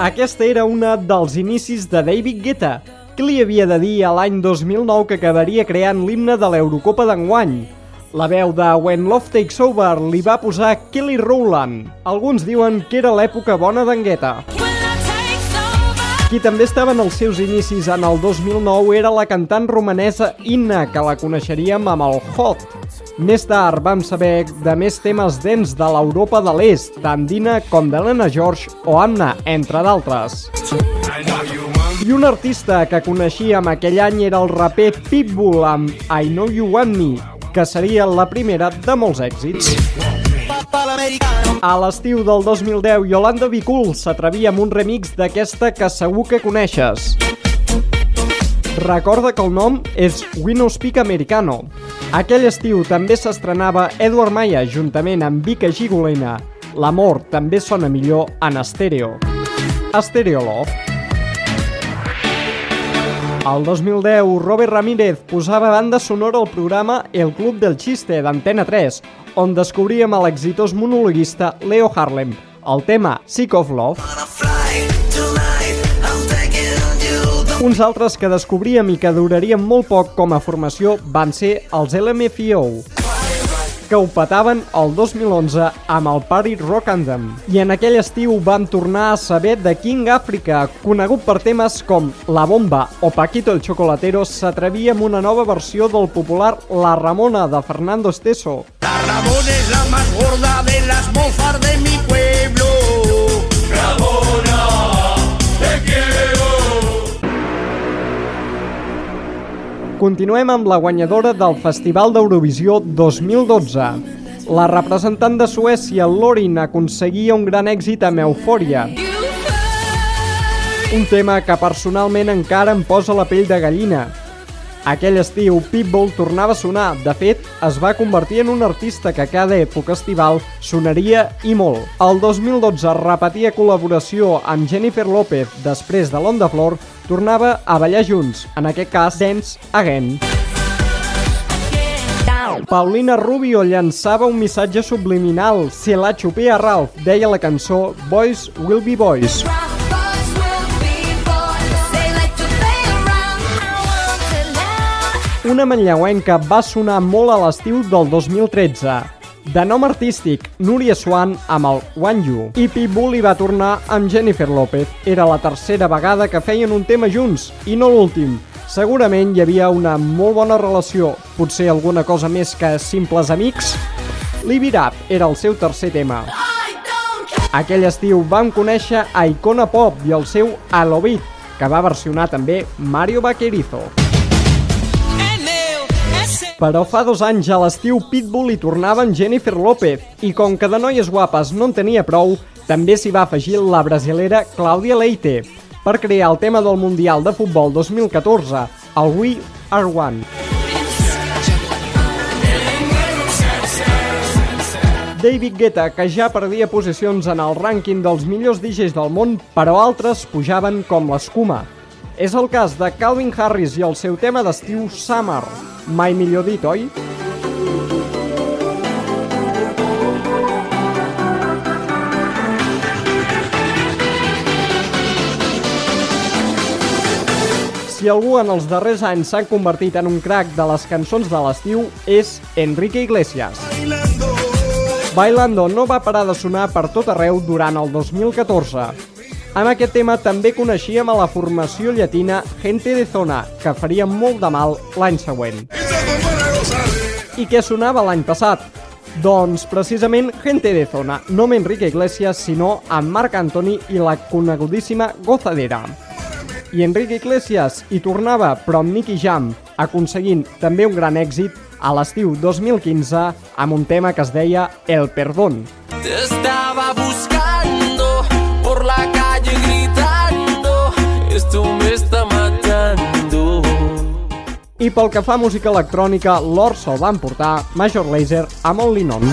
Aquesta era una dels inicis de David Guetta, que li havia de dir a l'any 2009 que acabaria creant l'himne de l'Eurocopa d'enguany. La veu de When Love Takes Over li va posar Kelly Rowland. Alguns diuen que era l'època bona d'en Guetta. Qui també estava en els seus inicis en el 2009 era la cantant romanesa Inna, que la coneixeríem amb el Hot. Més tard vam saber de més temes dents de l'Europa de l'Est, tant d'Ina com d'Helena George o Anna, entre d'altres. I un artista que coneixíem aquell any era el raper Pitbull amb I Know You Want Me, que seria la primera de molts èxits. A l'estiu del 2010, Yolanda Be Cool s'atrevia amb un remix d'aquesta que segur que coneixes. Recorda que el nom és We No Speak Americano. Aquell estiu també s'estrenava Edward Maya juntament amb Vika Gigolena. L'amor també sona millor en estèreo. Estéreo Love. El 2010, Robert Ramírez posava banda sonora al programa El Club del Xiste d'Antena 3, on descobríem l'exitós monologuista Leo Harlem, el tema Sick of Love. Uns altres que descobríem i que durarien molt poc com a formació van ser els LMFAO, que ho petaven el 2011 amb el Party Rock Anthem. I en aquell estiu vam tornar a saber de King Africa, conegut per temes com La Bomba o Paquito el Chocolatero, s'atrevia amb una nova versió del popular La Ramona de Fernando Esteso. La Ramona es la más gorda de las mofas de mi pueblo. Continuem amb la guanyadora del Festival d'Eurovisió 2012. La representant de Suècia, Lorin, aconseguia un gran èxit amb Eufòria. Un tema que personalment encara em posa la pell de gallina. Aquell estiu, Pitbull tornava a sonar. De fet, es va convertir en un artista que cada època estival sonaria i molt. El 2012 repetia col·laboració amb Jennifer López després de l'Onda Flor, tornava a ballar junts, en aquest cas Dance Again. Paulina Rubio llançava un missatge subliminal. Se la xupé a Ralph, deia la cançó Boys Will Be Boys. Una manlleuenca va sonar molt a l'estiu del 2013. De nom artístic, Núria Swan amb el One You. I Pitbull hi va tornar amb Jennifer López. Era la tercera vegada que feien un tema junts, i no l'últim. Segurament hi havia una molt bona relació, potser alguna cosa més que simples amics. Live It Up era el seu tercer tema. Aquell estiu vam conèixer a Icona Pop i el seu Alobit, que va versionar també Mario Vaquerizo. Però fa dos anys a l'estiu Pitbull hi tornava amb Jennifer López i com que de noies guapes no en tenia prou, també s'hi va afegir la brasilera Clàudia Leite per crear el tema del Mundial de Futbol 2014, el We Are One. David Guetta, que ja perdia posicions en el rànquing dels millors DJs del món, però altres pujaven com l'escuma. És el cas de Calvin Harris i el seu tema d'estiu Summer. Mai millor dit, oi? Si algú en els darrers anys s'ha convertit en un crack de les cançons de l'estiu és Enrique Iglesias. Bailando no va parar de sonar per tot arreu durant el 2014. Amb aquest tema també coneixíem a la formació llatina Gente de Zona, que faria molt de mal l'any següent. I què sonava l'any passat? Doncs precisament Gente de Zona, no amb Enrique Iglesias, sinó amb Marc Antoni i la conegudíssima Gozadera. I Enrique Iglesias hi tornava, però amb Nicky Jam, aconseguint també un gran èxit a l'estiu 2015 amb un tema que es deia El Perdón. Te Pel que fa a música electrònica, l'or se'l va emportar Major Lazer amb Only Non.